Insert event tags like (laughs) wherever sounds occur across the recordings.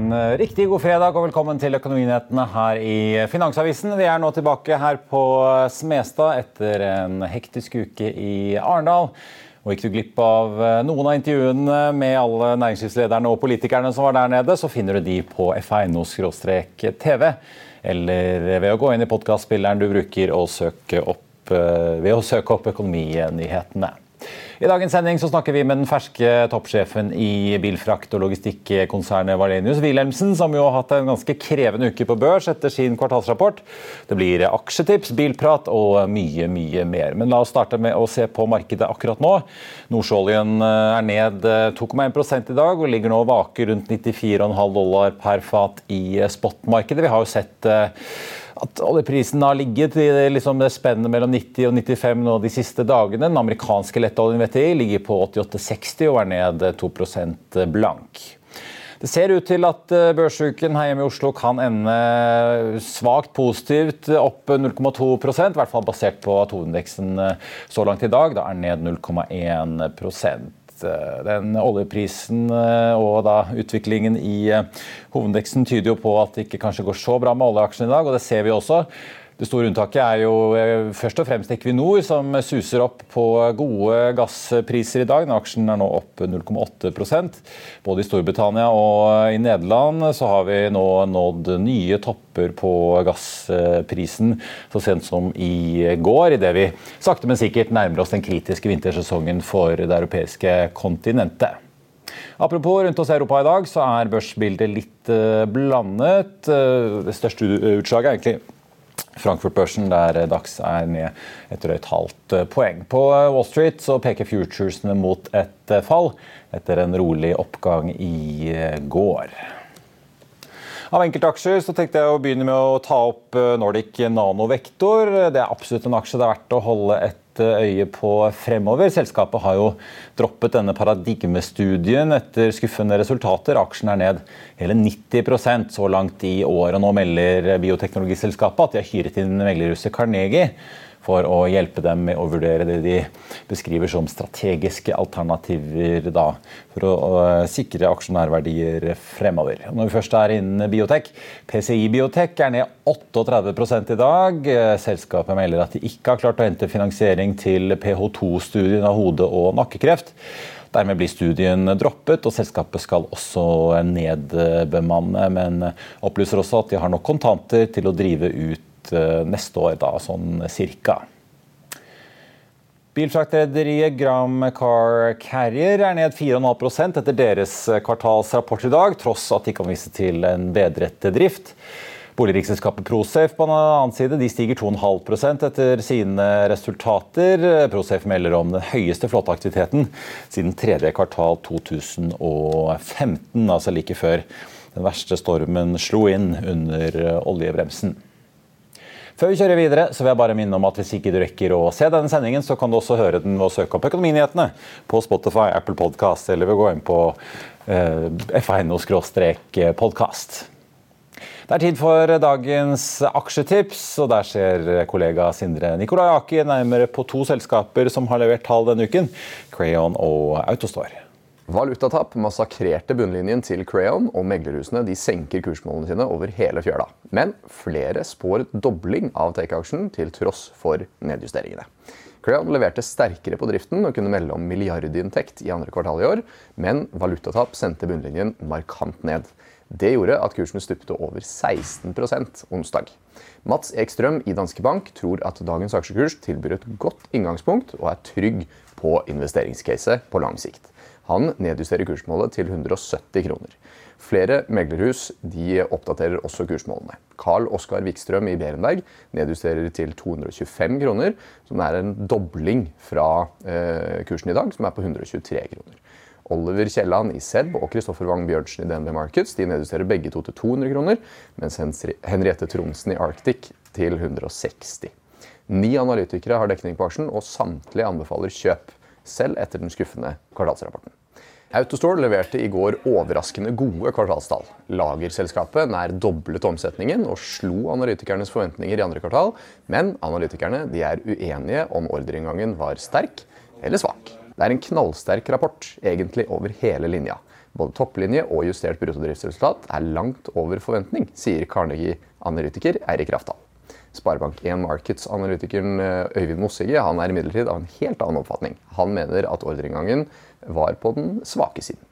En eh, riktig god fredag og velkommen til Økonominyhetene her i Finansavisen. Vi er nå tilbake her på Smestad etter en hektisk uke i Arendal. Og gikk du glipp av eh, noen av intervjuene med alle næringslivslederne og politikerne som var der nede, så finner du de på f1.no-tv, eller ved å gå inn i podkastspilleren du bruker og søke opp, eh, ved å søke opp Økonominyhetene. I dagens sending så snakker vi med den ferske toppsjefen i bilfrakt- og logistikkonsernet Valenius Wilhelmsen, som jo har hatt en ganske krevende uke på børs etter sin kvartalsrapport. Det blir aksjetips, bilprat og mye, mye mer. Men la oss starte med å se på markedet akkurat nå. Nordsjøoljen eh, er ned 2,1 i dag og ligger nå og vaker rundt 94,5 dollar per fat i spotmarkedet. Vi har jo sett eh, at oljeprisen har ligget i det, liksom det spennet mellom 90 og 95 nå de siste dagene. Den amerikanske lettoljen VTI ligger på 88,60 og er ned 2% blank. Det ser ut til at eh, børsuken her hjemme i Oslo kan ende svakt positivt opp 0,2 i hvert fall basert på at hovedindeksen eh, så langt i dag da er ned 0,1 Eh, den oljeprisen eh, og da utviklingen i eh, hovedindeksen tyder jo på at det ikke kanskje går så bra med oljeaksjene i dag, og det ser vi også. Det store unntaket er jo først og fremst Equinor, som suser opp på gode gasspriser i dag. Aksjen er nå opp 0,8% Både i Storbritannia og i Nederland så har vi nå nådd nye topper på gassprisen så sent som i går, idet vi sakte, men sikkert nærmer oss den kritiske vintersesongen for det europeiske kontinentet. Apropos rundt oss i Europa i dag, så er børsbildet litt blandet. Det største utslaget er egentlig Frankfurt-børsen, der Dax er ned et drøyt halvt eh, poeng. På eh, Wall Street så peker futuresene mot et eh, fall etter en rolig oppgang i går. Av enkeltaksjer så tenkte jeg å begynne med å ta opp Nordic Nanovektor. Det er absolutt en aksje det er verdt å holde et øye på fremover. Selskapet har jo droppet denne paradigmestudien etter skuffende resultater. Aksjen er ned hele 90% så langt i år. og Nå melder bioteknologiselskapet at de har hyret inn meglerhuset Carnegie for å hjelpe dem med å vurdere det de beskriver som strategiske alternativer da, for å, å sikre aksjonærverdier fremover. Når vi først er innen biotek, PCI Biotek er ned 38 i dag. Selskapet melder at de ikke har klart å hente finansiering til PH2-studien av hode- og nakkekreft. Dermed blir studien droppet, og selskapet skal også nedbemanne. Men opplyser også at de har nok kontanter til å drive ut Eh, neste år, da, sånn cirka. Bilfraktrederiet Gram Car Carrier er ned 4,5% etter deres kvartalsrapport i dag, tross at de kan vise til en bedret drift. Boligriksselskapet Prosafe på den annen side, de stiger 2,5% etter sine resultater. Prosafe melder om den høyeste flåteaktiviteten siden tredje kvartal 2015, altså like før den verste stormen slo inn under oljebremsen. Før vi kjører videre, så vil jeg bare minne om at hvis ikke du rekker å se denne sendingen, så kan du også høre den ved å søke opp Økonominyhetene på Spotify, Apple Podcast eller ved å gå inn på eh, f1.no-podkast. Det er tid for dagens aksjetips, og der ser kollega Sindre Nikolai Aki nærmere på to selskaper som har levert tall denne uken, Crayon og Autostore. Valutatap massakrerte bunnlinjen til Crayon, og meglerhusene de senker kursmålene sine over hele fjøla. Men flere spår dobling av take-aksjen til tross for nedjusteringene. Crayon leverte sterkere på driften og kunne melde om milliardinntekt i andre kvartal i år, men valutatap sendte bunnlinjen markant ned. Det gjorde at kursen stupte over 16% onsdag. Mats Ekstrøm i Danske Bank tror at dagens aksjekurs tilbyr et godt inngangspunkt og er trygg på investeringscaset på lang sikt. Han nedjusterer kursmålet til 170 kroner. Flere meglerhus oppdaterer også kursmålene. Carl Oskar Wikstrøm i Berenberg nedjusterer til 225 kroner, som er en dobling fra eh, kursen i dag, som er på 123 kroner. Oliver Kielland i SEB og Kristoffer Wang Bjørnsen i DNB Markets de nedjusterer begge to til 200 kroner, mens Henriette Tronsen i Arctic til 160. Ni analytikere har dekning på aksjen, og samtlige anbefaler kjøp, selv etter den skuffende kvartalsrapporten. Autostore leverte i går overraskende gode kvartalstall. Lagerselskapet nær doblet omsetningen og slo analytikernes forventninger i andre kvartal, men analytikerne er uenige om ordreinngangen var sterk eller svak. Det er en knallsterk rapport, egentlig over hele linja. Både topplinje og justert bruttodriftsresultat er langt over forventning, sier Carnegie-analytiker Eirik Rafdal. Sparebank1 Markets-analytikeren eh, Øyvind Mossige han er imidlertid av en helt annen oppfatning. Han mener at ordreinngangen var på den svake siden.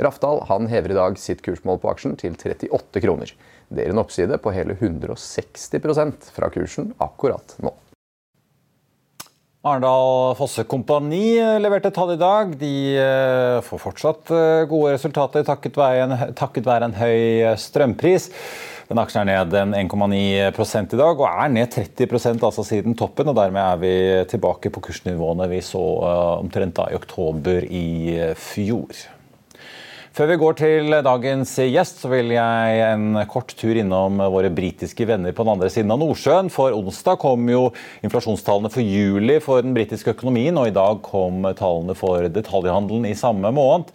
Rafdal han hever i dag sitt kursmål på aksjen til 38 kroner. Det er en oppside på hele 160% fra kursen akkurat nå. Arendal Fosse Kompani leverte tall i dag. De eh, får fortsatt eh, gode resultater takket være en, høy strømpris. Den aksjen er ned 1,9 i dag og er ned 30% altså siden toppen. og Dermed er vi tilbake på kursnivåene vi så eh, omtrent da i oktober i eh, fjor. Før vi går til dagens gjest, så vil jeg en kort tur innom våre britiske venner på den andre siden av Nordsjøen. For onsdag kom jo inflasjonstallene for juli for den britiske økonomien, og i dag kom tallene for detaljhandelen i samme måned.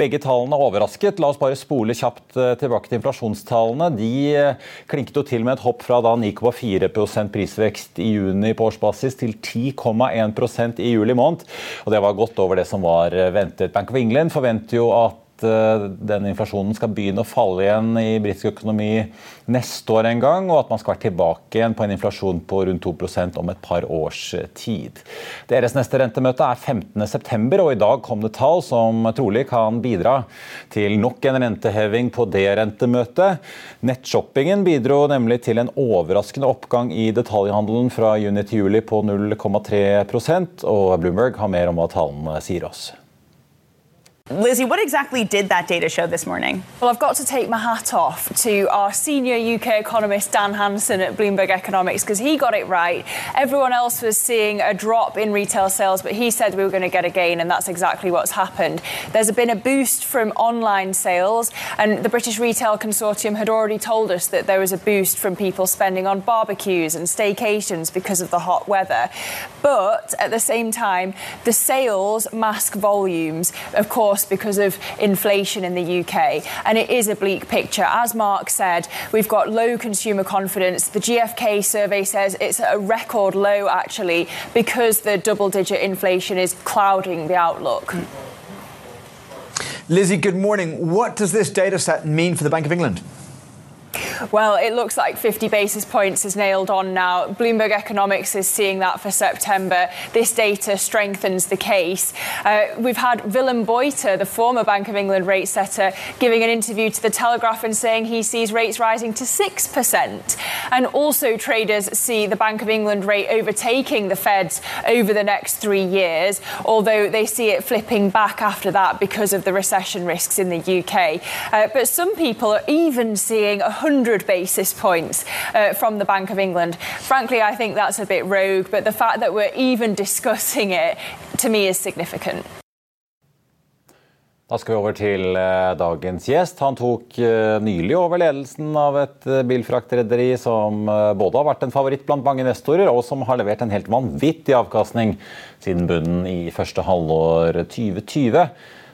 Begge tallene overrasket. La oss bare spole kjapt eh, tilbake til inflasjonstallene. De eh, klinket jo til med et hopp fra da 9,4% prisvekst i juni på årsbasis til 10,1% i juli måned. Og det var godt over det som var ventet. Bank of England forventer jo at Eh, den inflasjonen skal begynne å falle igjen i britisk økonomi neste år en gang, og at man skal være tilbake igjen på en inflasjon på rundt 2% om et par års tid. Deres neste rentemøte er 15.9, og i dag kom det tall som trolig kan bidra til nok en renteheving på det rentemøtet. Nettshoppingen bidro nemlig til en overraskende oppgang i detaljhandelen fra juni til juli på 0,3% og Bloomberg har mer om hva tallene sier oss. Lizzie, what exactly did that data show this morning? Well, I've got to take my hat off to our senior UK economist, Dan Hanson at Bloomberg Economics, because he got it right. Everyone else was seeing a drop in retail sales, but he said we were going to get a gain, and that's exactly what's happened. There's been a boost from online sales, and the British Retail Consortium had already told us that there was a boost from people spending on barbecues and staycations because of the hot weather. But at the same time, the sales mask volumes, of course, because of inflation in the UK. And it is a bleak picture. As Mark said, we've got low consumer confidence. The GFK survey says it's at a record low, actually, because the double digit inflation is clouding the outlook. Lizzie, good morning. What does this data set mean for the Bank of England? Well, it looks like 50 basis points is nailed on now. Bloomberg Economics is seeing that for September. This data strengthens the case. Uh, we've had Willem Boyter, the former Bank of England rate setter, giving an interview to The Telegraph and saying he sees rates rising to 6%. And also, traders see the Bank of England rate overtaking the Fed's over the next three years, although they see it flipping back after that because of the recession risks in the UK. Uh, but some people are even seeing 100 basis points uh, from the Bank of England. Frankly, I think that's a bit rogue, but the fact that we're even (laughs) discussing it to me is significant. Da skal vi over til eh, dagens gjest. Han tok eh, nylig over ledelsen av et eh, bilfraktrederi som både har vært en favoritt blant mange investorer, og som har levert en helt vanvittig avkastning siden bunnen i første halvår 2020.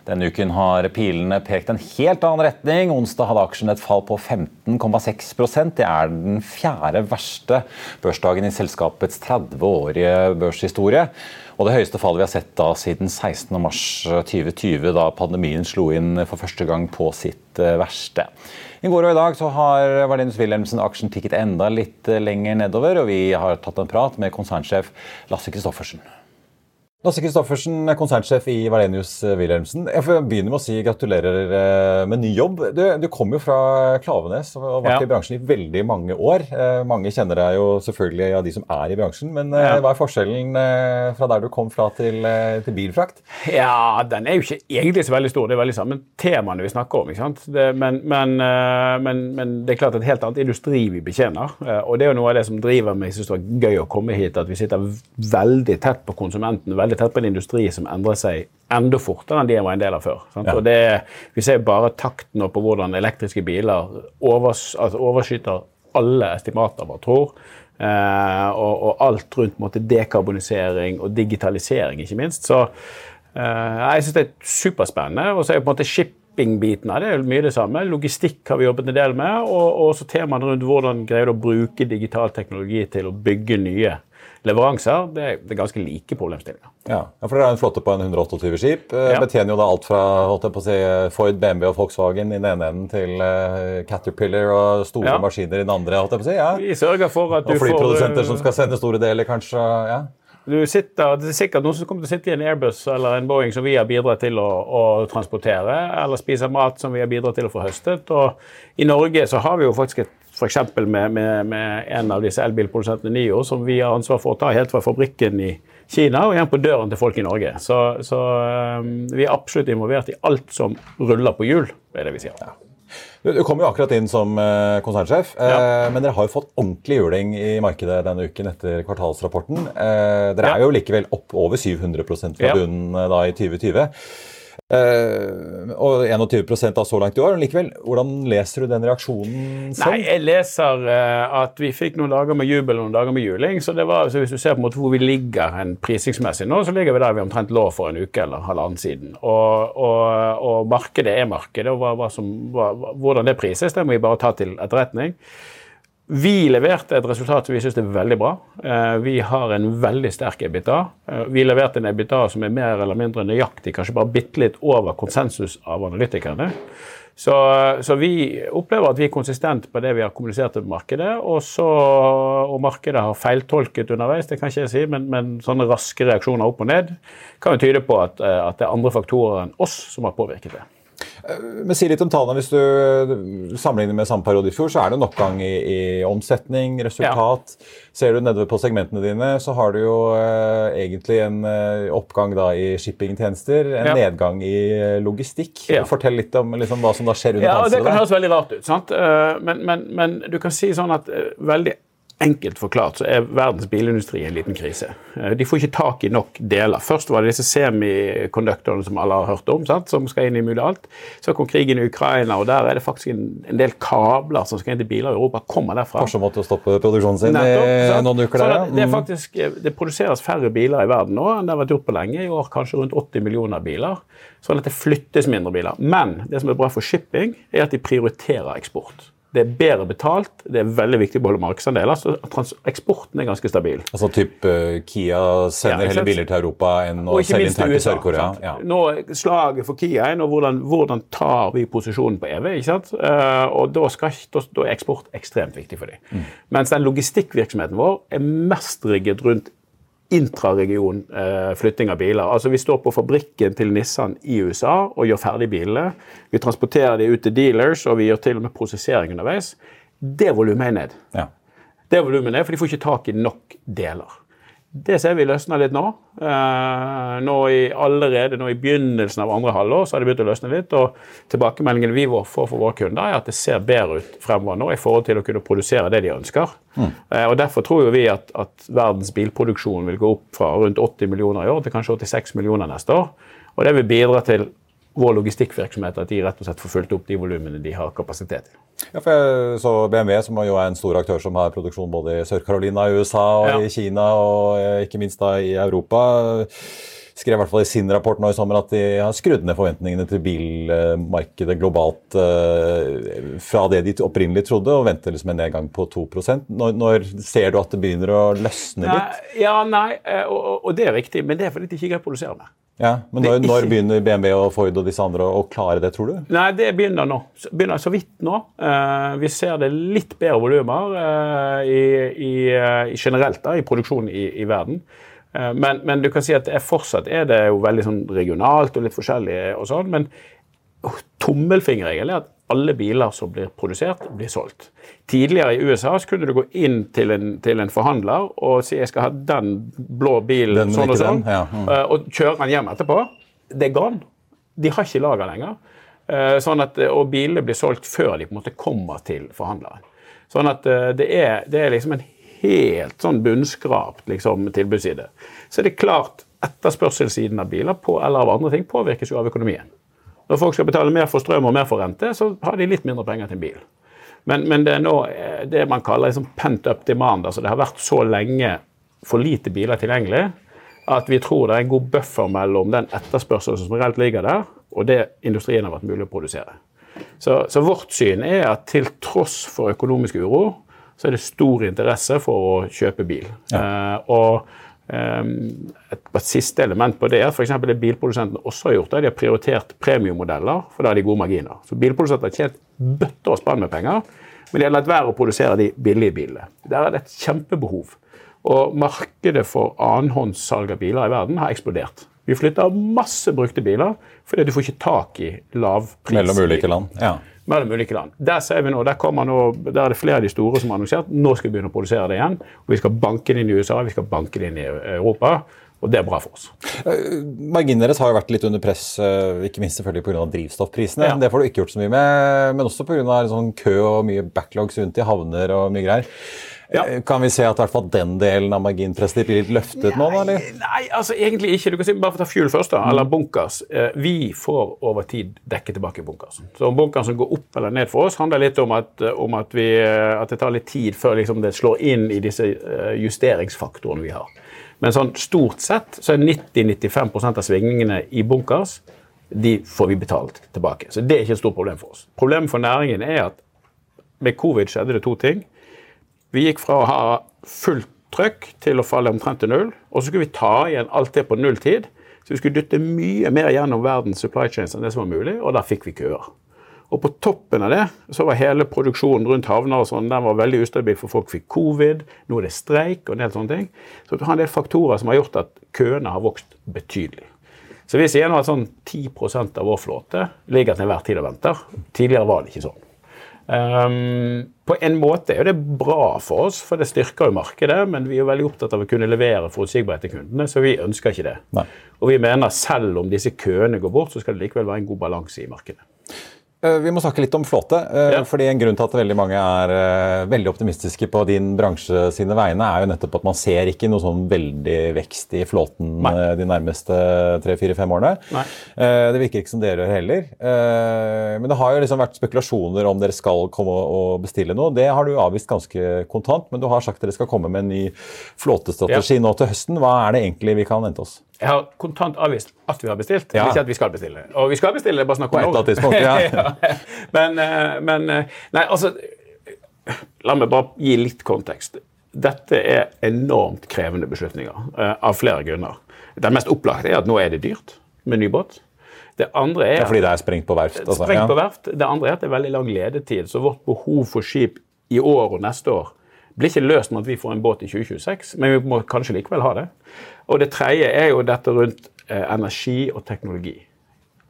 Denne uken har pilene pekt en helt annen retning. Onsdag hadde aksjen et fall på 15,6% Det er den fjerde verste børsdagen i selskapets 30-årige børshistorie. Og det høyeste fallet vi har sett da siden 16.3.2020, da pandemien slo inn for første gang på sitt eh, verste. I går og i dag så har Valenius Wilhelmsen-aksjen tikket enda litt eh, lenger nedover, og vi har tatt en prat med konsernsjef Lasse Christoffersen. Lasse Kristoffersen, konsernsjef i Valenius Wilhelmsen. Jeg får begynne med å si gratulerer eh, med ny jobb. Du, du kom jo fra Klavenes og har vært ja. i bransjen i veldig mange år. Eh, mange kjenner deg jo selvfølgelig av de som er i bransjen, men eh, ja. hva er forskjellen fra der du kom fra til, til, bilfrakt? Ja, Den er jo ikke egentlig så veldig stor. Det er veldig samme temaene vi snakker om. ikke sant? Det, men, men, men, men, det er klart et helt annet industri vi betjener. Og det er jo noe av det som driver meg. Jeg syns det var gøy å komme hit, at vi sitter veldig tett på konsumenten. veldig veldig tett på en industri som endrer seg enda fortere enn de var en del av før. Ja. Det, vi ser bare takten på hvordan elektriske biler overs, altså overskyter alle estimater man tror. Eh, og, og, alt rundt måte, dekarbonisering og digitalisering, ikke minst. Så eh, jeg syns det er superspennende. Og så er på en måte shipping-biten av det er mye det samme. Logistikk har vi jobbet en del med. Og, og så temaene rundt hvordan greier du å bruke digital teknologi til å bygge nye leveranser, det er, det er ganske like problemstillinger. Ja, for Dere har en flåte på en 128 skip. Eh, ja. Betjener jo da alt fra holdt jeg på å si, Ford, BMW og Volkswagen i den ene enden til uh, Caterpillar og store ja. maskiner i den andre. holdt jeg på å si. Ja. Vi sørger for at du får... Og flyprodusenter som skal sende store deler, kanskje. ja. Du sitter, det er sikkert noen som kommer til å sitte i en Airbus eller en Boeing som vi har bidratt til å, å, transportere, eller spise mat som vi har bidratt til å få høstet. Og I Norge så har vi jo faktisk et F.eks. Med, med, med en av disse elbilprodusentene NIO, som vi har ansvar for å ta helt fra fabrikken i Kina og igjen på døren til folk i Norge. Så, så um, vi er absolutt involvert i alt som ruller på hjul, er det vi sier. Ja. Du, kom jo akkurat inn som uh, konsernsjef, ja. uh, men dere har jo fått ordentlig juling i markedet denne uken etter kvartalsrapporten. Uh, dere ja. er jo likevel opp over 700 fra bunnen da i 2020. Uh, og 21 da så langt i år. Likevel, hvordan leser du den reaksjonen selv? Nei, Jeg leser uh, at vi fikk noen dager med jubel noen dager med juling. så var, så Hvis du ser på en måte hvor vi ligger hen prisingsmessig nå, så ligger vi der vi omtrent lå for en uke eller halvannen siden. Og, og, og markedet er markedet, og hva, hva som, hva, hvordan det prises, det må vi bare ta til etterretning. Vi leverte et resultat som vi syns er veldig bra. Eh, vi har en veldig sterk EBITDA. Eh, vi leverte en EBITDA som er mer eller mindre nøyaktig, kanskje bare bitte litt over konsensus av analytikerne. Så, så, vi opplever at vi er konsistent på det vi har kommunisert til markedet. Og, så, og markedet har feiltolket underveis, det kan ikke jeg si, men, men sånne raske reaksjoner opp og ned kan jo tyde på at, eh, at det er andre faktorer enn oss som har påvirket det. Eh, men Si litt om tallene. Hvis du sammenligner med samme periode i fjor, så er det en oppgang i, i omsetning, resultat. Ja. Ser du nedover på segmentene dine, så har du jo eh, egentlig en eh, oppgang da i shippingtjenester, en ja. nedgang i eh, logistikk. Ja. Fortell litt om liksom, hva som da skjer under ja, panseret. Det kan høres veldig rart ut, sant? Eh, men, men, men, du kan si sånn at veldig Enkelt forklart så er verdens bilindustri i en liten krise. Eh, de får ikke tak i nok deler. Først var det disse semikonduktorene som alle har hørt om, sant? som skal inn i mulig alt. Så kom krigen i Ukraina, og der er det faktisk en, en del kabler som skal inn til biler i Europa. kommer derfra. Porsche måtte stoppe produksjonen sin i noen uker der, ja. Det, mm. faktisk, det produseres færre biler i verden nå enn det har vært gjort på lenge. I år kanskje rundt 80 millioner biler. Sånn at det flyttes mindre biler. Men det som er bra for shipping, er at de prioriterer eksport. Det er bedre betalt, det er veldig viktig å beholde markedsandeler. Så eksporten er ganske stabil. Altså typ uh, Kia sender ja, heller biler til Europa enn å selge internt til Sør-Korea? Ja. Nå Slaget for Kia er nå hvordan, hvordan, tar vi posisjonen på EV? ikke sant? Uh, og da, skal, da, da, er eksport ekstremt viktig for dem. Mm. Mens den logistikkvirksomheten vår er mest rigget rundt intraregion eh, flytting av biler. Altså Vi står på fabrikken til Nissan i USA og gjør ferdig bilene. Vi transporterer de ut til dealers, og vi gjør til og med prosessering underveis. Det volumet er ned. Ja. Det volumet er ned, For de får ikke tak i nok deler. Det ser vi løsner litt nå. Eh, nå i, allerede nå i begynnelsen av andre halvår så har det begynt å løsne litt. og Tilbakemeldingen vi får for våre kunder, er at det ser bedre ut fremover nå i forhold til å kunne produsere det de ønsker. Mm. Eh, og Derfor tror vi at, at, verdens bilproduksjon vil gå opp fra rundt 80 millioner i år til kanskje 86 millioner neste år. Og Det vil bidra til vår logistikkvirksomhet at de rett og slett får fulgt opp de volumene de har kapasitet til. Ja, for jeg så BMW, som jo er en stor aktør som har produksjon både i Sør-Carolina i USA og ja. i Kina og eh, ikke minst da i Europa. skrev i hvert fall i sin rapport nå i sommer at de har skrudd ned forventningene til bilmarkedet globalt eh, fra det de opprinnelig trodde, og venter liksom en nedgang på 2 når, når ser du at det begynner å løsne litt? Nei, ja, nei, eh, og, og, det er riktig, men det er fordi de ikke greier å produsere mer. Ja, Men når, når, begynner BMW og Ford og disse andre å, klare det, tror du? Nei, Det begynner nå. Begynner så vidt nå. Uh, vi ser det litt bedre volumer uh, i, i, uh, generelt da, i produksjonen i, i verden. Men, men, du kan si at er fortsatt er det jo veldig sånn regionalt og litt forskjellig. og sånn, Men tommelfingerregelen er at alle biler som blir produsert, blir solgt. Tidligere i USA så kunne du gå inn til en, til en forhandler og si jeg skal ha den blå bilen den, sånn og sånn, ja. mm. og kjøre den hjem etterpå. Det er gone. De har ikke lager lenger. Eh, sånn at, og bilene blir solgt før de på en måte kommer til forhandleren. Sånn at eh, det er, det er liksom en helt sånn bunnskrapt liksom, tilbudsside. Så er det klart etterspørselssiden av biler på, eller av andre ting påvirkes jo av økonomien. Når folk skal betale mer for strøm og mer for rente, så har de litt mindre penger til en bil. Men, men det er nå eh, det man kaller liksom pent up demand. altså Det har vært så lenge for lite biler tilgjengelig at vi tror det er en god buffer mellom den etterspørselen som reelt ligger der, og det industrien har vært mulig å produsere. Så, så, vårt syn er at til tross for økonomisk uro, så er det stor interesse for å kjøpe bil. Ja. Uh, og et, et, siste element på det er f.eks. det bilprodusentene også har gjort. De har prioritert premiummodeller, for da har de gode marginer. Så Bilprodusenter har tjent bøtter og spann med penger, men de har latt være å produsere de billige bilene. Der er det et kjempebehov. Og markedet for annenhåndssalg av biler i verden har eksplodert. Vi flytter masse brukte biler fordi du får ikke tak i lavpris. Mellom ulike land, ja mellom ulike land. Der ser vi nå, der, nå, der er det flere av de store som har annonsert nå skal vi begynne å produsere det igjen. og Vi skal banke det inn i USA, vi skal banke det inn i Europa. Og det er bra for oss. Eh, marginen deres har jo vært litt under press, eh, ikke minst selvfølgelig pga. drivstoffprisene. Ja. Det får du ikke gjort så mye med, men også pga. Sånn kø og mye backlogs rundt i havner og mye greier. Ja. Eh, kan vi se at hvert fall den delen av marginpresset blir litt løftet nå? eller? Nei, altså egentlig ikke. Du kan si, Bare ta fuel først, da, eller bunkers. Eh, vi får over tid dekke tilbake bunkers. Så om bunkersen går opp eller ned for oss, handler litt om at, eh, om at, vi, at det tar litt tid før liksom, det slår inn i disse justeringsfaktorene vi har. Men sånn stort sett så er 90-95% av svingningene i bunkers de får vi betalt tilbake. Så det er ikke et stort problem for oss. Problemet for næringen er at med covid skjedde det to ting. Vi gikk fra å ha fullt trøkk til å falle omtrent til null. Og så skulle vi ta igjen alt det på nulltid. Så vi skulle dytte mye mer gjennom verdens supply chains enn det som var mulig, og der fikk vi køer. Og på toppen av det så var hele produksjonen rundt havner og sånn, den var veldig ustabil, for folk fikk covid, nå er det streik og en del sånne ting. Så du har en del faktorer som har gjort at køene har vokst betydelig. Så vi sier nå at sånn 10% av vår flåte ligger til enhver tid og venter. Tidligere var det ikke sånn. Um, på en måte er det bra for oss, for det styrker jo markedet, men vi er veldig opptatt av å kunne levere forutsigbarhet til kundene, så vi ønsker ikke det. Nei. Og vi mener selv om disse køene går bort, så skal det likevel være en god balanse i markedet. Eh, vi må snakke litt om flåte. Eh, ja. fordi En grunn til at veldig mange er eh, veldig optimistiske på din bransje sine vegne, er jo nettopp at man ser ikke noe sånn veldig vekst i flåten Nei. de nærmeste tre-fire-fem årene. Nei. Det virker ikke som dere gjør heller. Men det har jo liksom vært spekulasjoner om dere skal komme og bestille noe. Det har du avvist ganske kontant, men du har sagt dere skal komme med en ny flåtestrategi ja. nå til høsten. Hva er det egentlig vi kan vente oss? Jeg har kontant avvist at vi har bestilt, ja. ikke at vi skal bestille. Og vi skal bestille, bare snakk om På et tidspunkt, ja. (laughs) ja. Men, eh, men, eh, Nei, altså La meg bare gi litt kontekst. Dette er enormt krevende beslutninger uh, av flere grunner. Den mest opplagte er at nå er det dyrt med ny båt. Det andre er, ja, fordi det er sprengt på verft? Altså. Sprengt på verft. Det andre er at det er veldig lang ledetid. Så vårt behov for skip i år og neste år blir ikke løst med at vi får en båt i 2026, men vi må kanskje likevel ha det. Og det tredje er jo dette rundt eh, energi og teknologi.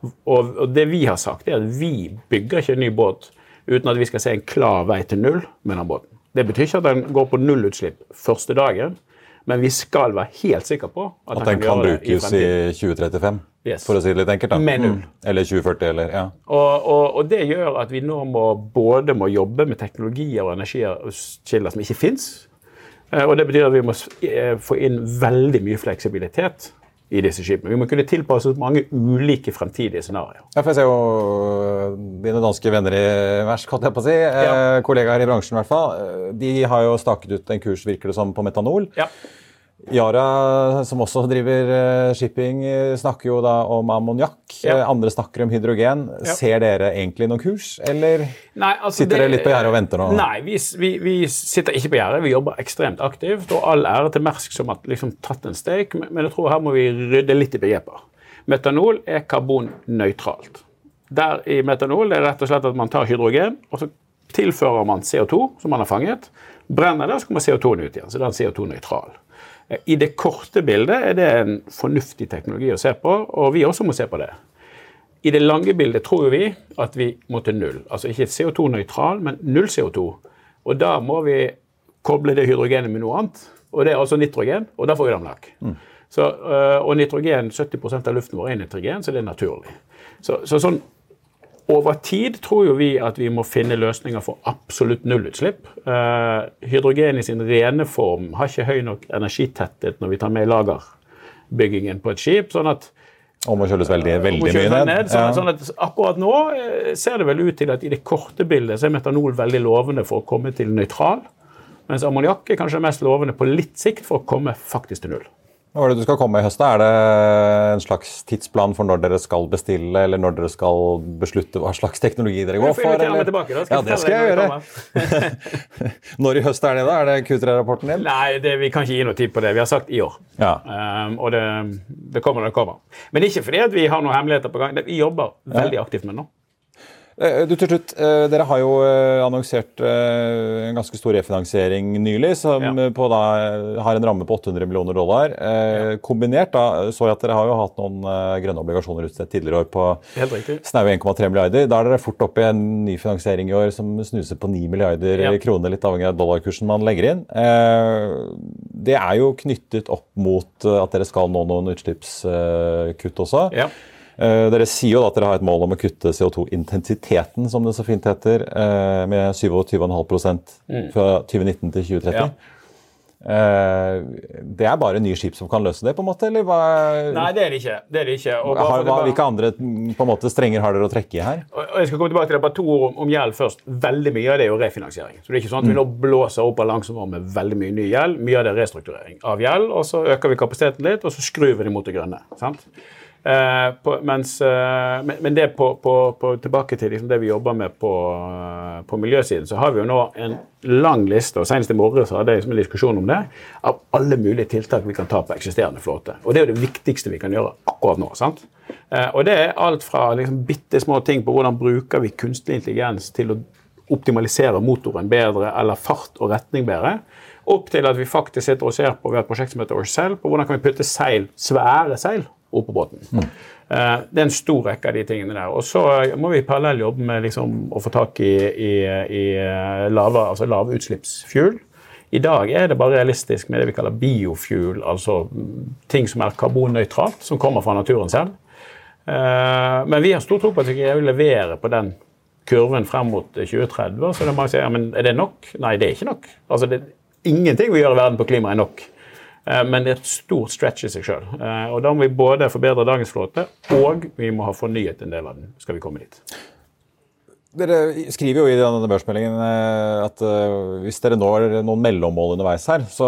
Og, og, det vi har sagt, er at vi bygger ikke en ny båt uten at vi skal se en klar vei til null med den båten. Det betyr ikke at den går på nullutslipp første dagen, men vi skal være helt sikre på at, at den, kan, kan brukes i, i 2035? Yes. For å si det litt enkelt. da. Med null. Mm. Eller 2040, eller ja. Og, og, og, det gjør at vi nå må både må jobbe med teknologier og energikilder som ikke fins. Eh, og det betyr at vi må eh, få inn veldig mye fleksibilitet i disse skipene. Vi må kunne tilpasse oss mange ulike fremtidige scenarioer. Ja, for jeg ser jo øh, dine danske venner i Versk, holdt jeg på å si, ja. Eh, kollegaer i bransjen i hvert fall, de har jo staket ut en kurs, virker det som, på metanol. Ja. Yara, som også driver eh, shipping, eh, snakker jo da om ammoniakk. Ja. Eh, Andre snakker om hydrogen. Ja. Ser dere egentlig noen kurs, eller Nei, altså, sitter det- dere litt på gjerdet og venter nå? Nei, vi, vi, vi sitter ikke på gjerdet. Vi jobber ekstremt aktivt. Og all ære til Mersk som har liksom tatt en stake, men men jeg tror her må vi rydde litt i begreper. Metanol er karbonnøytralt. Der i metanol er det rett og slett at man tar hydrogen, og så tilfører man CO2 som man har fanget. Brenner det, så kommer CO2-en ut igjen. Så den er CO2-nøytral. Eh, I det korte bildet er det en fornuftig teknologi å se på, og vi også må se på det. I det lange bildet tror vi at vi må til null. Altså ikke CO2-nøytral, men null CO2. Og da må vi koble det hydrogenet med noe annet. Og det er altså nitrogen, og da får vi ammoniakk. Så, øh, og nitrogen, 70% av luften vår er nitrogen, så det er naturlig. Så, så sånn over tid tror jo vi at vi må finne løsninger for absolutt nullutslipp. Uh, hydrogen i sin rene form har ikke høy nok energitetthet når vi tar med lagerbyggingen på et skip. sånn at og må kjøles veldig, veldig må kjøre mye ned? sånn, Ja. sånn at akkurat nå eh, ser det vel ut til at i det korte bildet så er metanol veldig lovende for å komme til nøytral. Mens ammoniakk er kanskje mest lovende på litt sikt for å komme faktisk til null. Hva er det du skal komme i høst? Er det en slags tidsplan for når dere skal bestille, eller når dere skal beslutte hva slags teknologi dere går for? invitere meg eller? tilbake, da. Skal Ja, det skal jeg gjøre. (laughs) når i høst er det, da? Er det Q3-rapporten din? Nei, det, vi kan ikke gi noe tid på det. Vi har sagt i år. Ja. Um, og det, det kommer når det kommer. Men ikke fordi vi har noen hemmeligheter på gang. Vi jobber veldig aktivt med det nå. Eh, Du, til slutt, eh, Dere har jo eh, annonsert en ganske stor refinansiering nylig, som Ja. på da har en ramme på 800 millioner dollar. Ja. Kombinert da, så jeg at dere har jo hatt noen grønne obligasjoner utstedt tidligere år på snaue 1,3 milliarder. Da er dere fort oppe i en ny finansiering i år som snuser på 9 milliarder Ja. kroner, litt avhengig av dollarkursen man legger inn. Det er jo knyttet opp mot at dere skal nå noen utslippskutt også. Ja. Eh, Dere sier jo da at dere har et mål om å kutte CO2-intensiteten, som det så fint heter, eh, med 27,5% fra 2019 til 2030. Ja. Eh, Det er bare nye skip som kan løse det, på en måte? eller hva? Nei, det er det ikke. Det er det ikke. Og har, hva, hvilke andre mm, på en måte, strenger har dere å trekke i her? Og jeg skal komme tilbake til det, bare to ord om, om gjeld først. Veldig mye av det er jo refinansiering. Så det er ikke sånn at vi nå blåser opp balansen vår med veldig mye ny gjeld. Mye av det er restrukturering av gjeld, og så øker vi kapasiteten litt, og så skrur vi det mot det grønne. sant? Eh, på, mens, uh, men, men det på, på, på, tilbake til liksom det vi jobber med på, eh, miljøsiden, så har vi jo nå en lang liste, og senest i morgen så hadde jeg liksom en diskusjon om det, av alle mulige tiltak vi kan ta på eksisterende flåte. Og det er jo det viktigste vi kan gjøre akkurat nå. sant? Uh, og det er alt fra liksom bitte små ting på hvordan bruker vi kunstig intelligens til å optimalisere motoren bedre eller fart og retning bedre, opp til at vi faktisk sitter og ser på vi et prosjekt som heter Ourself, på hvordan kan vi putte seil, svære seil opp på båten. Mm. det er en stor rekke av de tingene der. Og så må vi parallelt jobbe med liksom, å få tak i, i, i eh, lave, altså lavutslippsfuel. I dag er det bare realistisk med det vi kaller biofuel, altså mm, ting som er karbonnøytralt, som kommer fra naturen selv. Eh, men vi har stor tro på at vi kan levere på den kurven frem mot 2030. Så det er mange som sier ja, men er det nok? Nei, det er ikke nok. Altså, det, ingenting vi gjør i verden på klima er nok. Eh, Men det er et stort stretch i seg sjøl. Og da må vi både forbedre dagens flåte, og vi må ha fornyet en del av den. skal vi komme dit. Dere skriver jo i denne børsmeldingen eh, at eh, hvis dere når noen mellommål underveis her, så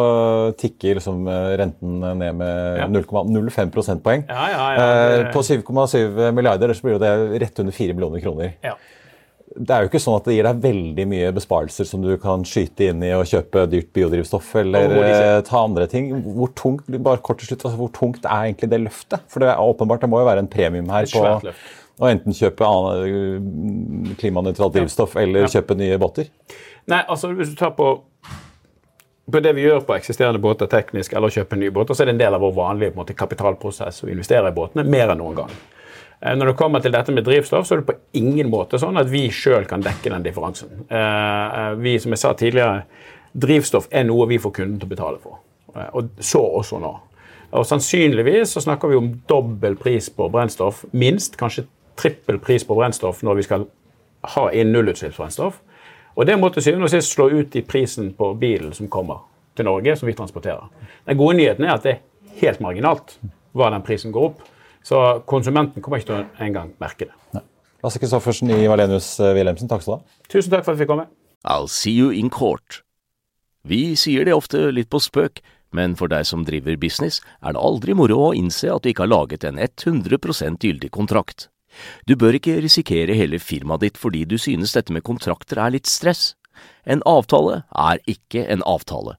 tikker liksom eh, renten ned med Ja. 0,05 prosentpoeng. Ja, ja, ja, Eh, det- På 7,7 milliarder så blir det rett under 4 millioner kroner. Ja. Det er jo ikke sånn at det gir deg veldig mye besparelser som du kan skyte inn i å kjøpe dyrt biodrivstoff eller eh, ta andre ting. Hvor tungt bare kort til slutt, altså, hvor tungt er egentlig det løftet? For det er åpenbart, det må jo være en premium her på å enten kjøpe annen- klimanøytralt drivstoff eller Ja. kjøpe nye båter. Nei, altså hvis du tar på på det vi gjør på eksisterende båter teknisk, eller kjøpe nye båter, så er det en del av vår vanlige måte, kapitalprosess å investere i båtene mer enn noen gang. Eh, Når det kommer til dette med drivstoff, så er det på ingen måte sånn at vi sjøl kan dekke den differansen. Eh, eh, Vi, som jeg sa tidligere, drivstoff er noe vi får kunden til å betale for. Og så også nå. Og Sannsynligvis så snakker vi om dobbel pris på brennstoff, minst kanskje trippel pris på brennstoff når vi skal ha inn nullutslippsbrennstoff. Og det må til syvende og sist slå ut i prisen på bilen som kommer til Norge, som vi transporterer. Den gode nyheten er at det er helt marginalt hva den prisen går opp. Så konsumenten kommer ikke til å engang merke det. Lasse Kristoffersen i Valenius eh, Wilhelmsen, takk skal du ha. Tusen takk for at vi fikk komme. I'll see you in court. Vi sier det ofte litt på spøk, men for deg som driver business, er det aldri moro å innse at du ikke har laget en 100% gyldig kontrakt. Du bør ikke risikere hele firmaet ditt fordi du synes dette med kontrakter er litt stress. En avtale er ikke en avtale.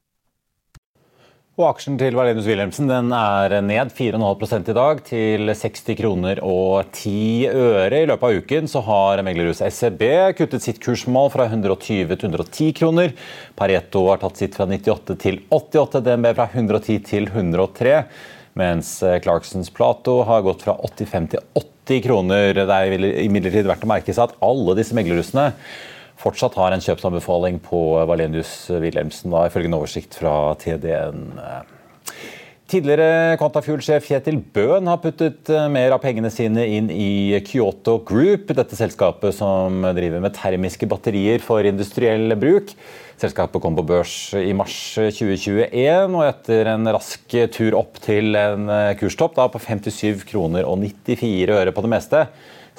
Og aksjen til Valenius Wilhelmsen den er ned 4,5 i dag, til 60 kroner og 10 øre. I løpet av uken så har meglerhuset SEB kuttet sitt kursmål fra 120 til 110 kroner. Pareto har tatt sitt fra 98 til 88, DNB fra 110 til 103. Mens Clarksons Plato har gått fra 85 til 80 kroner. Det er imidlertid verdt å merke seg at alle disse meglerhusene fortsatt har en kjøpsanbefaling på Valenius Wilhelmsen, da, ifølge en oversikt fra TDN. Tidligere Quantafuel-sjef Kjetil Bøhn har puttet eh, mer av pengene sine inn i Kyoto Group, dette selskapet som driver med termiske batterier for industriell bruk. Selskapet kom på børs i mars 2021, og etter en rask tur opp til en eh, kurstopp da, på 57 kroner og 94 øre på det meste,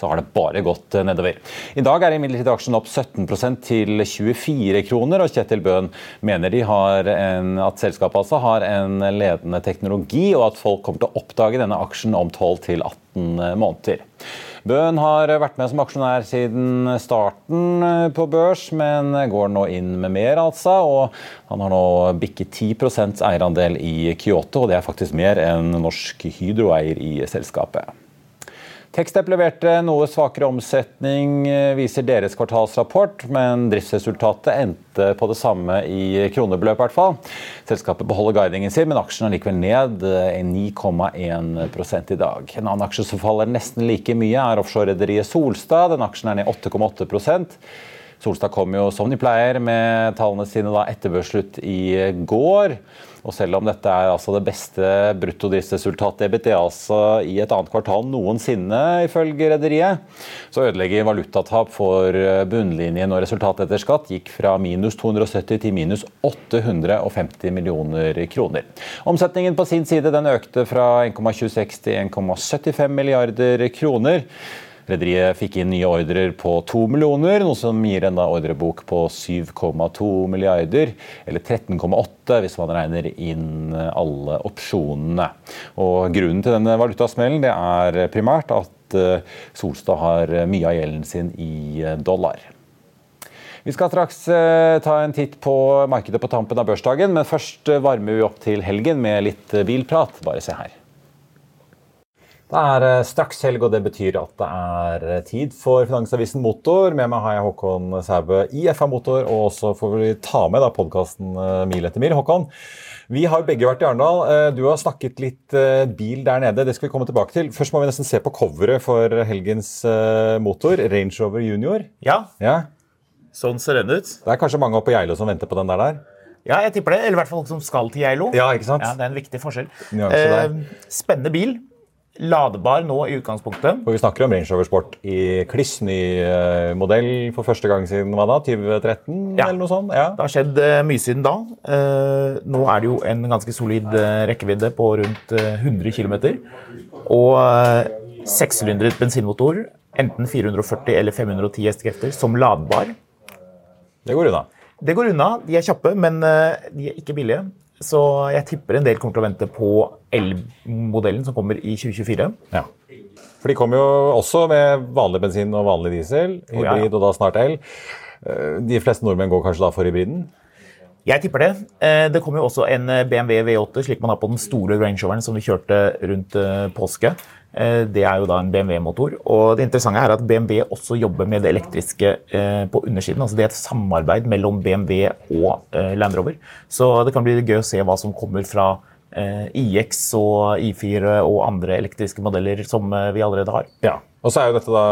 så har det bare gått eh, nedover. I dag er imidlertid aksjen opp 17% til 24 kroner, og Kjetil Bøhn mener en, at selskapet altså har en ledende teknologi, og at folk kommer til å oppdage denne aksjen om 12 18 måneder. Bøhn har vært med som aksjonær siden starten eh, på børs, men går nå inn med mer, altså. Og han har nå bikket 10% eierandel i Kyoto, og det er faktisk mer enn Norsk Hydro eier i selskapet. Tekstep leverte noe svakere omsetning, eh, viser deres kvartalsrapport, men driftsresultatet endte på det samme i kronebeløp. hvert fall. Selskapet beholder guidingen sin, men aksjen er likevel ned 9,1 eh, i dag. En annen aksje som faller nesten like mye, er offshorerederiet Solstad. Den aksjen er ned 8,8% Solstad kom jo som de pleier med tallene sine etter børsslutt i går. Og selv om dette er altså det beste bruttodriftsresultatet EBTA altså i et annet kvartal noensinne, ifølge rederiet, så ødelegger valutatap for bunnlinjen og resultatet etter skatt gikk fra minus 270 til minus 850 millioner kroner. Omsetningen på sin side den økte fra 1,26 til 1,75 milliarder kroner. Rederiet fikk inn nye ordrer på 2 millioner, noe som gir en ordrebok på 7,2 milliarder, eller 13,8 hvis man regner inn alle opsjonene. Og Grunnen til denne valutasmellen det er primært at eh, Solstad har mye av gjelden sin i eh, dollar. Vi skal straks eh, ta en titt på markedet på tampen av børsdagen, men først varmer vi opp til helgen med litt bilprat. Bare se her. Det er eh, straks helg, og det betyr at det er eh, tid for Finansavisen Motor. Med meg har jeg Håkon Sæbø i FA Motor, og så får vi ta med podkasten eh, Mil etter mil. Håkon, vi har begge vært i Arendal. Du har snakket litt bil der nede. Det skal vi komme tilbake til. Først må vi nesten se på coveret for helgens motor, Range Rover Junior. Ja. ja. Sånn ser den ut. Det er kanskje mange oppe på Geilo som venter på den der? der. Ja, jeg tipper det. Eller i hvert fall som skal til Geilo. Ja, ikke sant? Ja, Det er en viktig forskjell. Eh, spennende bil. Ladebar nå i utgangspunktet. Og vi snakker om Range Rover Sport i kliss ny uh, modell for første gang siden hva da? 2013? Ja. eller noe sånt? Ja. Det har skjedd uh, mye siden da. Uh, nå er det jo en ganske solid rekkevidde på rundt 100 km. Og sekssylindret bensinmotor, enten 440 eller 510 hestekrefter, som ladbar. Det går unna. Det går unna. De er kjappe, men de er ikke billige. Så jeg tipper en del kommer til å vente på elmodellen som kommer i 2024. Ja. For de kommer jo også med vanlig bensin og vanlig diesel, hybrid og da snart el. Eh, de fleste nordmenn går kanskje da for hybriden? Jeg tipper det. Eh, det kommer jo også en BMW V8, slik man har på den store Range Roveren som vi kjørte rundt eh, påske. Eh, det er jo da en BMW-motor. Og det interessante er at BMW også jobber med det elektriske eh, på undersiden. altså Det er et samarbeid mellom BMW og eh, Land Rover. Så det kan bli gøy å se hva som kommer fra IX og I4 og andre elektriske modeller som vi allerede har. Ja, og så er jo dette da,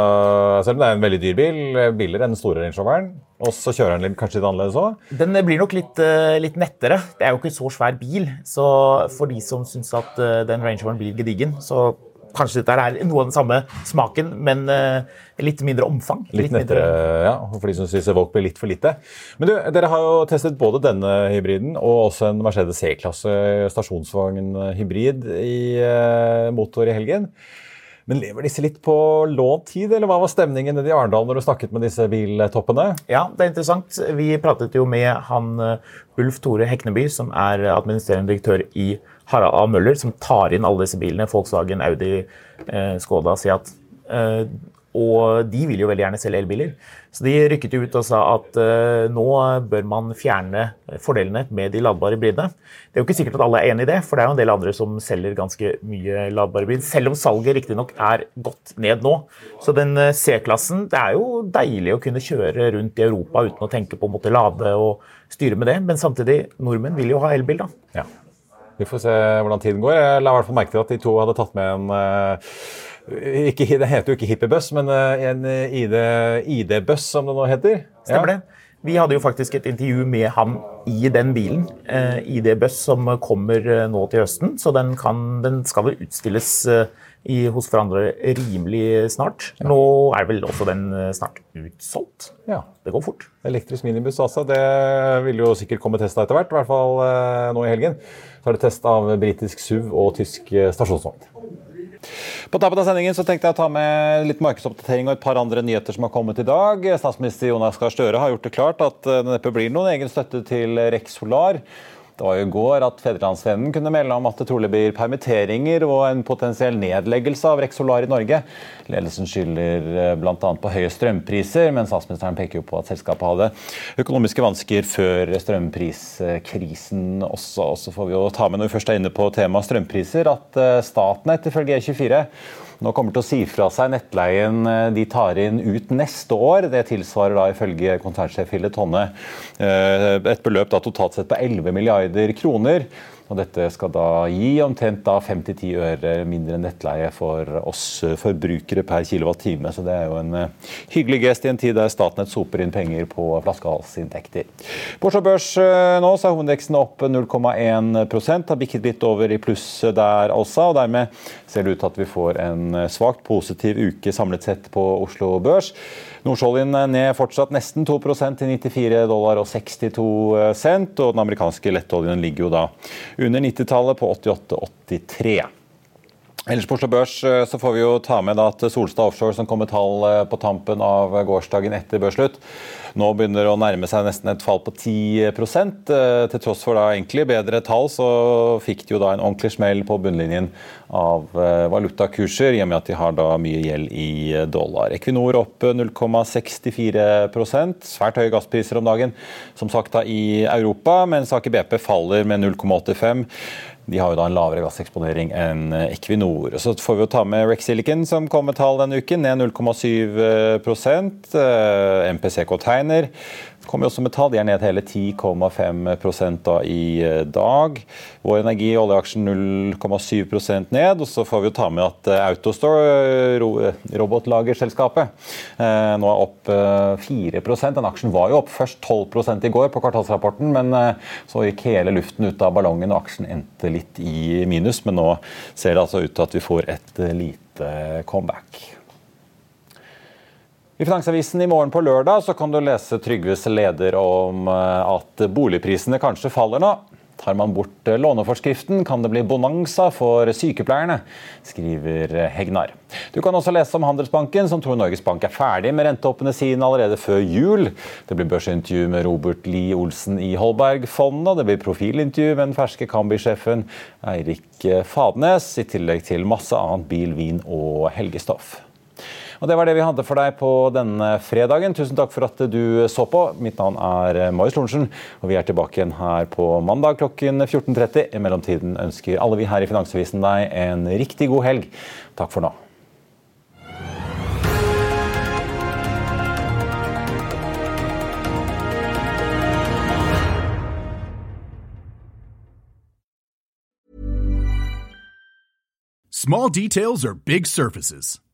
Selv om det er en veldig dyr bil, billigere enn den store Range Roveren, og så kjører den kanskje litt annerledes òg? Den blir nok litt, litt, nettere. Det er jo ikke så svær bil. Så for de som syns at den Range Roveren blir gedigen, så Kanskje dette er noe av den samme smaken, men uh, litt mindre omfang. Litt, litt nettere, mindre... ja. For de som syns Evoke blir litt for lite. Men du, dere har jo testet både denne hybriden og også en Mercedes C-klasse stasjonsvognhybrid i motor i helgen. Men lever disse litt på lånt tid, eller hva var stemningen i Arendal når du snakket med disse biltoppene? Ja, det er interessant. Vi pratet jo med han uh, Ulf Tore Hekneby, som er administrerende direktør i Harald A. Møller, som tar inn alle disse bilene. Volkswagen, Audi, eh, Skoda, Seat. Eh, og de vil jo veldig gjerne selge elbiler. Så de rykket ut og sa at uh, nå bør man fjerne fordelene med de ladbare hybridene. Det er jo ikke sikkert at alle er enig i det, for det er jo en del andre som selger ganske mye ladbare hybrid. Selv om salget riktignok er gått ned nå. Så den C-klassen Det er jo deilig å kunne kjøre rundt i Europa uten å tenke på å måtte lade og styre med det. Men samtidig, nordmenn vil jo ha elbil, da. Ja. Vi får se hvordan tiden går. Jeg la i hvert fall merke til at de to hadde tatt med en uh, ikke, Det heter jo ikke hippiebuss, men uh, en ID-buss, ID som det nå heter. Stemmer ja. det. Vi hadde jo faktisk et intervju med ham i den bilen. Eh, ID-buss som kommer nå til høsten, så den, kan, den skal vel utstilles i, hos hverandre rimelig snart. Nå er vel også den snart utsolgt. Ja. Det går fort. Elektrisk minibuss, altså. Det vil jo sikkert komme testa etter hvert, i hvert fall nå i helgen. Så er det test av britisk SUV og tysk eh, stasjonsvogn. På tappen av sendingen så tenkte jeg å ta med litt markedsoppdatering og et par andre nyheter som har kommet i dag. Statsminister Jonas Gahr Støre har gjort det klart at det neppe blir noen egen støtte til Rex Solar. Det var jo i går at Fedrelandsvennen kunne melde om at det trolig blir permitteringer og en potensiell nedleggelse av Rex Solar i Norge. Ledelsen skylder eh, bl.a. på høye strømpriser, men statsministeren peker jo på at selskapet hadde økonomiske vansker før strømpriskrisen også. Og så får vi jo ta med når vi først er inne på temaet strømpriser, at staten Statnett ifølge E24 nå kommer til å si fra seg nettleien eh, de tar inn ut neste år. Det tilsvarer da ifølge konsernsjef Hilde Tonne eh, et beløp da totalt sett på 11 milliarder kroner. Og dette skal da gi omtrent 5-10 øre mindre nettleie for oss forbrukere per kWt. Så det er jo en uh, hyggelig gest i en tid der Statnett soper inn penger på flaskehalsinntekter. På Oslo Børs uh, nå så er hovedveksten opp 0,1% har bikket litt over i pluss der også. og Dermed ser det ut til at vi får en svakt positiv uke samlet sett på Oslo Børs. Nordsjøoljen ned fortsatt nesten 2% til 94 dollar og 62 cent. Og den amerikanske lettoljen ligger jo da under 90-tallet på 88,83. Ellers på Oslo Børs eh, så får vi jo ta med at Solstad Offshore, som kom med tall eh, på tampen av gårsdagen etter børsslutt, nå begynner å nærme seg nesten et fall på 10 eh, Til tross for da egentlig bedre tall, så fikk de jo da en ordentlig smell på bunnlinjen av valutakurser, i og med at de har da mye gjeld i dollar. Equinor opp 0,64% Svært høye gasspriser om dagen, som sagt da i Europa, mens Aker BP faller med 0,85 de har jo da en lavere gasseksponering enn Equinor. Så får vi jo ta med Rex Silicon, som kom med tall denne uken, ned 0,7% MPC Container kommer også med tall. De er ned hele 10,5 da i eh, dag. Vår Energi og oljeaksjen 0,7% ned. Og så får vi jo ta med at eh, Autostore, robotlagerselskapet, eh, nå er opp 4% Den aksjen var jo opp først 12 i går på kvartalsrapporten, men så gikk hele luften ut av ballongen, og aksjen endte litt i minus. Men nå ser det altså ut til at vi får et lite comeback. I Finansavisen i morgen på lørdag så kan du lese Trygves leder om eh, at boligprisene kanskje faller nå. Tar man bort eh, låneforskriften, kan det bli bonanza for sykepleierne, skriver Hegnar. Du kan også lese om Handelsbanken, som tror Norges Bank er ferdig med rentehoppene sine allerede før jul. Det blir børsintervju med Robert Lie Olsen i Holberg-fondet, og det blir profilintervju med den ferske Kambi-sjefen Eirik Fadnes, i tillegg til masse annet bil, vin og helgestoff. Og Det var det vi hadde for deg på denne fredagen. Tusen takk for at du så på. Mitt navn er Marius Lorentzen, og vi er tilbake igjen her på mandag klokken 14.30. I mellomtiden ønsker alle vi her i Finansavisen deg en riktig god helg. Takk for nå. Small details are big surfaces.